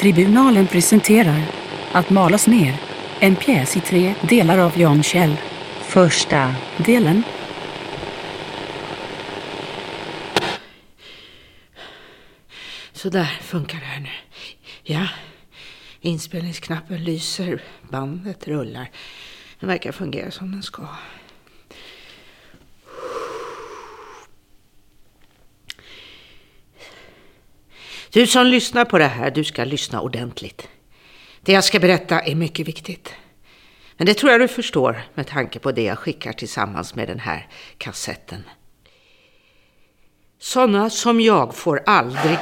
Tribunalen presenterar Att malas ner, en pjäs i tre delar av Jan Kjell. Första delen. Så där funkar det här nu. Ja, inspelningsknappen lyser, bandet rullar. Den verkar fungera som den ska. Du som lyssnar på det här, du ska lyssna ordentligt. Det jag ska berätta är mycket viktigt. Men det tror jag du förstår med tanke på det jag skickar tillsammans med den här kassetten. Sådana som jag får aldrig...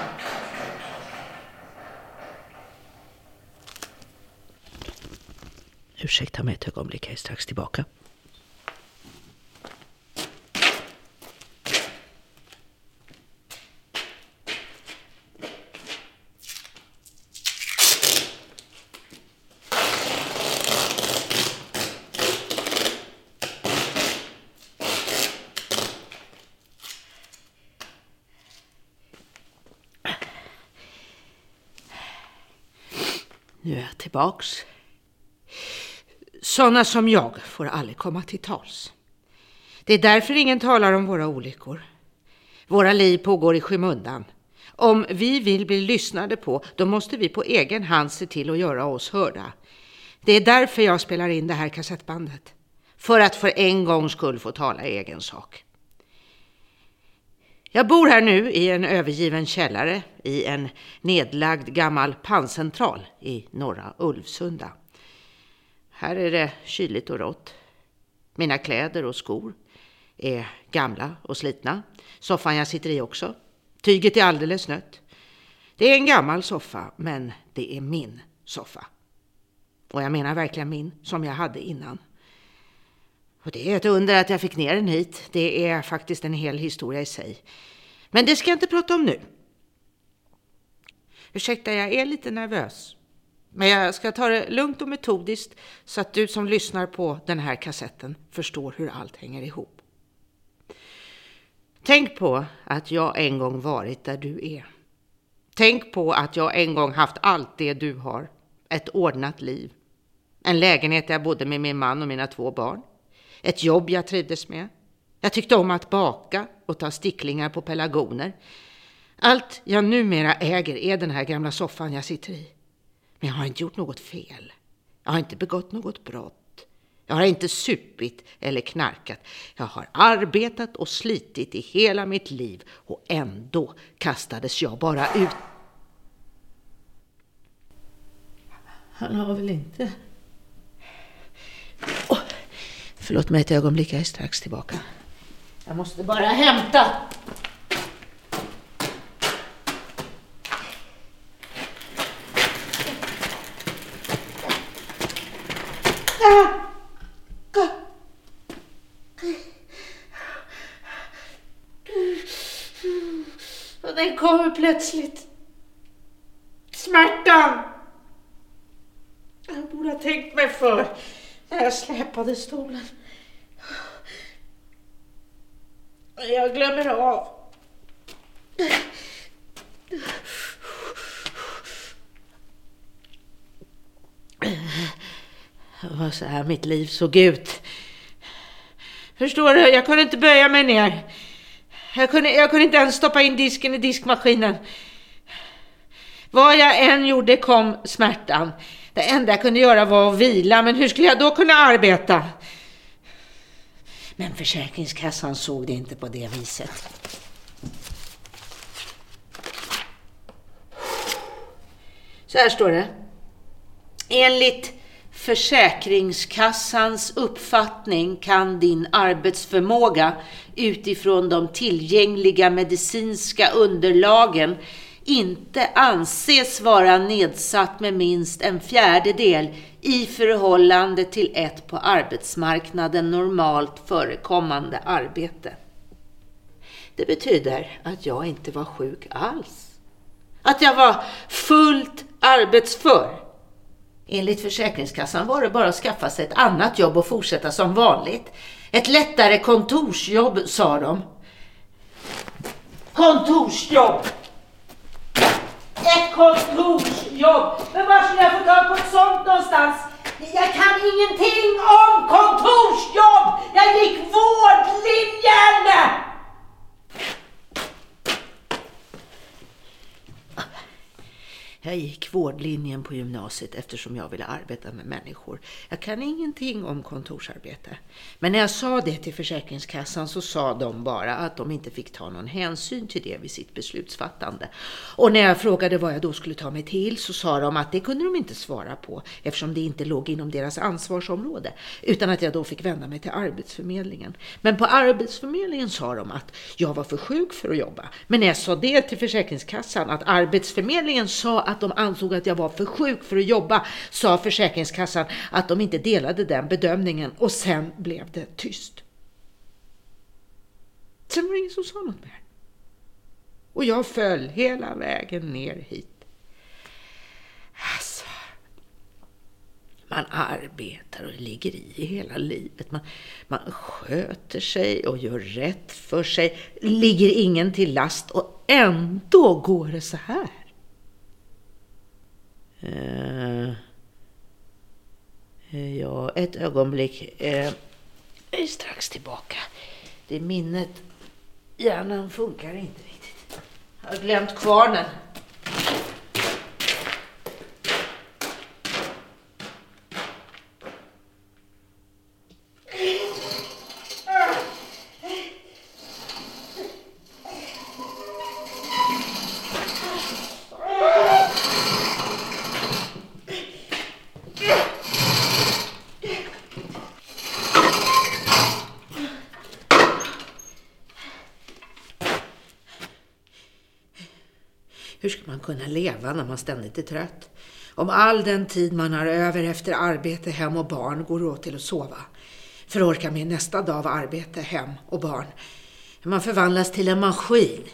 Ursäkta mig ett ögonblick, jag är strax tillbaka. Nu är jag tillbaks. Sådana som jag får aldrig komma till tals. Det är därför ingen talar om våra olyckor. Våra liv pågår i skymundan. Om vi vill bli lyssnade på, då måste vi på egen hand se till att göra oss hörda. Det är därför jag spelar in det här kassettbandet. För att för en gångs skull få tala i egen sak. Jag bor här nu i en övergiven källare i en nedlagd gammal panncentral i norra Ulvsunda. Här är det kyligt och rått. Mina kläder och skor är gamla och slitna. Soffan jag sitter i också. Tyget är alldeles nött. Det är en gammal soffa, men det är min soffa. Och jag menar verkligen min, som jag hade innan. Och det är ett under att jag fick ner den hit. Det är faktiskt en hel historia i sig. Men det ska jag inte prata om nu. Ursäkta, jag är lite nervös. Men jag ska ta det lugnt och metodiskt så att du som lyssnar på den här kassetten förstår hur allt hänger ihop. Tänk på att jag en gång varit där du är. Tänk på att jag en gång haft allt det du har. Ett ordnat liv. En lägenhet där jag bodde med min man och mina två barn. Ett jobb jag trivdes med. Jag tyckte om att baka och ta sticklingar på pelargoner. Allt jag numera äger är den här gamla soffan jag sitter i. Men jag har inte gjort något fel. Jag har inte begått något brott. Jag har inte supit eller knarkat. Jag har arbetat och slitit i hela mitt liv och ändå kastades jag bara ut. Han har väl inte förlåt mig ett ögonblick, jag är strax tillbaka. Jag måste bara hämta. Den kommer plötsligt. Smärtan. Jag borde ha tänkt mig för när jag släpade stolen. Jag glömmer av. Det var så här mitt liv såg ut. Förstår du, jag kunde inte böja mig ner. Jag kunde, jag kunde inte ens stoppa in disken i diskmaskinen. Vad jag än gjorde kom smärtan. Det enda jag kunde göra var att vila, men hur skulle jag då kunna arbeta? Men Försäkringskassan såg det inte på det viset. Så här står det. Enligt Försäkringskassans uppfattning kan din arbetsförmåga utifrån de tillgängliga medicinska underlagen inte anses vara nedsatt med minst en fjärdedel i förhållande till ett på arbetsmarknaden normalt förekommande arbete. Det betyder att jag inte var sjuk alls. Att jag var fullt arbetsför. Enligt Försäkringskassan var det bara att skaffa sig ett annat jobb och fortsätta som vanligt. Ett lättare kontorsjobb, sa de. Kontorsjobb! Ett kontorsjobb! Men var skulle jag få tag på ett sånt någonstans? Jag kan ingenting om kontorsjobb! Jag gick vårdlinjen! Jag gick vårdlinjen på gymnasiet eftersom jag ville arbeta med människor. Jag kan ingenting om kontorsarbete. Men när jag sa det till Försäkringskassan så sa de bara att de inte fick ta någon hänsyn till det vid sitt beslutsfattande. Och när jag frågade vad jag då skulle ta mig till så sa de att det kunde de inte svara på eftersom det inte låg inom deras ansvarsområde. Utan att jag då fick vända mig till Arbetsförmedlingen. Men på Arbetsförmedlingen sa de att jag var för sjuk för att jobba. Men när jag sa det till Försäkringskassan att Arbetsförmedlingen sa att de ansåg att jag var för sjuk för att jobba sa Försäkringskassan att de inte delade den bedömningen och sen blev det tyst. Sen var det ingen som sa något mer. Och jag föll hela vägen ner hit. Alltså, man arbetar och ligger i hela livet. Man, man sköter sig och gör rätt för sig, ligger ingen till last och ändå går det så här. Eh, eh, ja, ett ögonblick. Eh, jag är strax tillbaka. Det minnet, hjärnan funkar inte riktigt. Jag har glömt kvarnen. Hur ska man kunna leva när man ständigt är trött? Om all den tid man har över efter arbete, hem och barn går åt till att sova. För att orka med nästa dag av arbete, hem och barn. Man förvandlas till en maskin.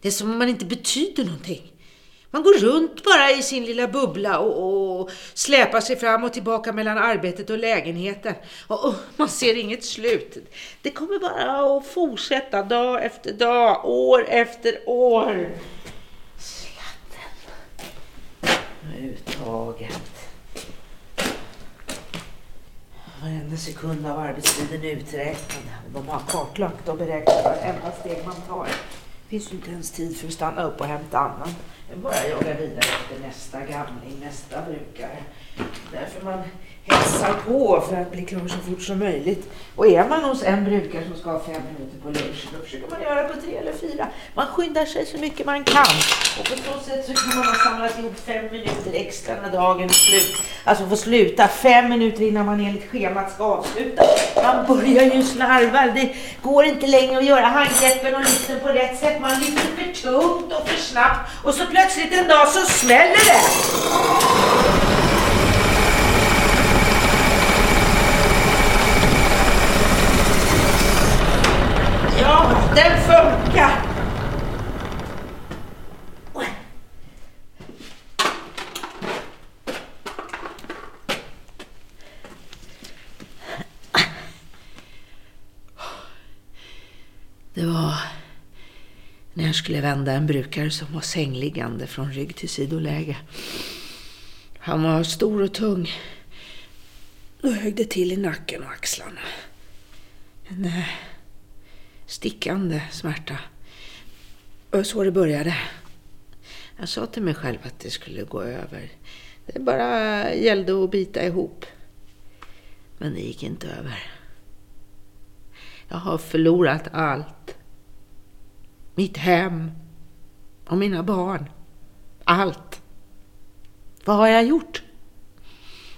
Det är som om man inte betyder någonting. Man går runt bara i sin lilla bubbla och, och släpar sig fram och tillbaka mellan arbetet och lägenheten. Och, och, man ser inget slut. Det kommer bara att fortsätta dag efter dag, år efter år. Uttaget. Varenda sekund av arbetstiden är uträknad. De har kartlagt och beräknat varenda steg man tar. Det finns ju inte ens tid för att stanna upp och hämta annan. Jag bara jagar vidare efter nästa gamling, nästa brukare. Därför man hetsar på för att bli klar så fort som möjligt. Och är man hos en brukare som ska ha fem minuter på lunchen, då försöker man göra på tre eller fyra. Man skyndar sig så mycket man kan. Och på så sätt så kan man ha samlat ihop fem minuter extra när dagen är slut. Alltså få sluta fem minuter innan man enligt schemat ska avsluta. Man börjar ju slarva. Det går inte längre att göra handgreppen och lyften på rätt sätt. Man lyfter för tungt och för snabbt och så plötsligt en dag så smäller det. Ja, den funkar. Det var när jag skulle vända en brukare som var sängliggande från rygg till sidoläge. Han var stor och tung. Då högg det till i nacken och axlarna. En eh, stickande smärta. Och så det började. Jag sa till mig själv att det skulle gå över. Det bara gällde att bita ihop. Men det gick inte över. Jag har förlorat allt. Mitt hem och mina barn. Allt. Vad har jag gjort?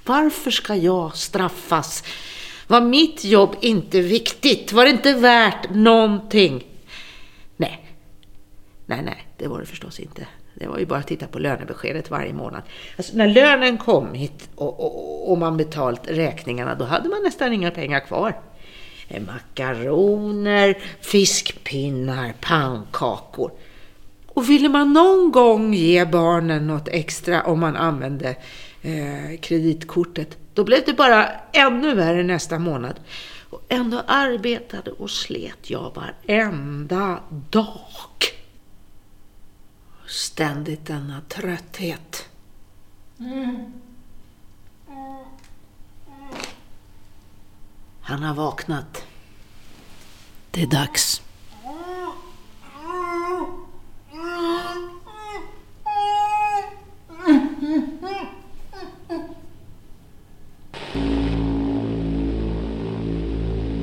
Varför ska jag straffas? Var mitt jobb inte viktigt? Var det inte värt någonting? Nej. Nej, nej, det var det förstås inte. Det var ju bara att titta på lönebeskedet varje månad. Alltså, när lönen kommit och, och, och man betalt räkningarna, då hade man nästan inga pengar kvar. Eh, makaroner, fiskpinnar, pannkakor. Och ville man någon gång ge barnen något extra om man använde eh, kreditkortet, då blev det bara ännu värre nästa månad. Och ändå arbetade och slet jag varenda dag. Ständigt denna trötthet. Mm. Han har vaknat. Det är dags.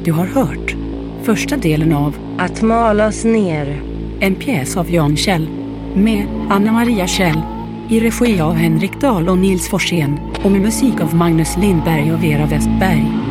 Du har hört första delen av Att malas ner. En pjäs av Jan Kjell med Anna Maria Kjell i regi av Henrik Dahl och Nils Forsén och med musik av Magnus Lindberg och Vera Westberg.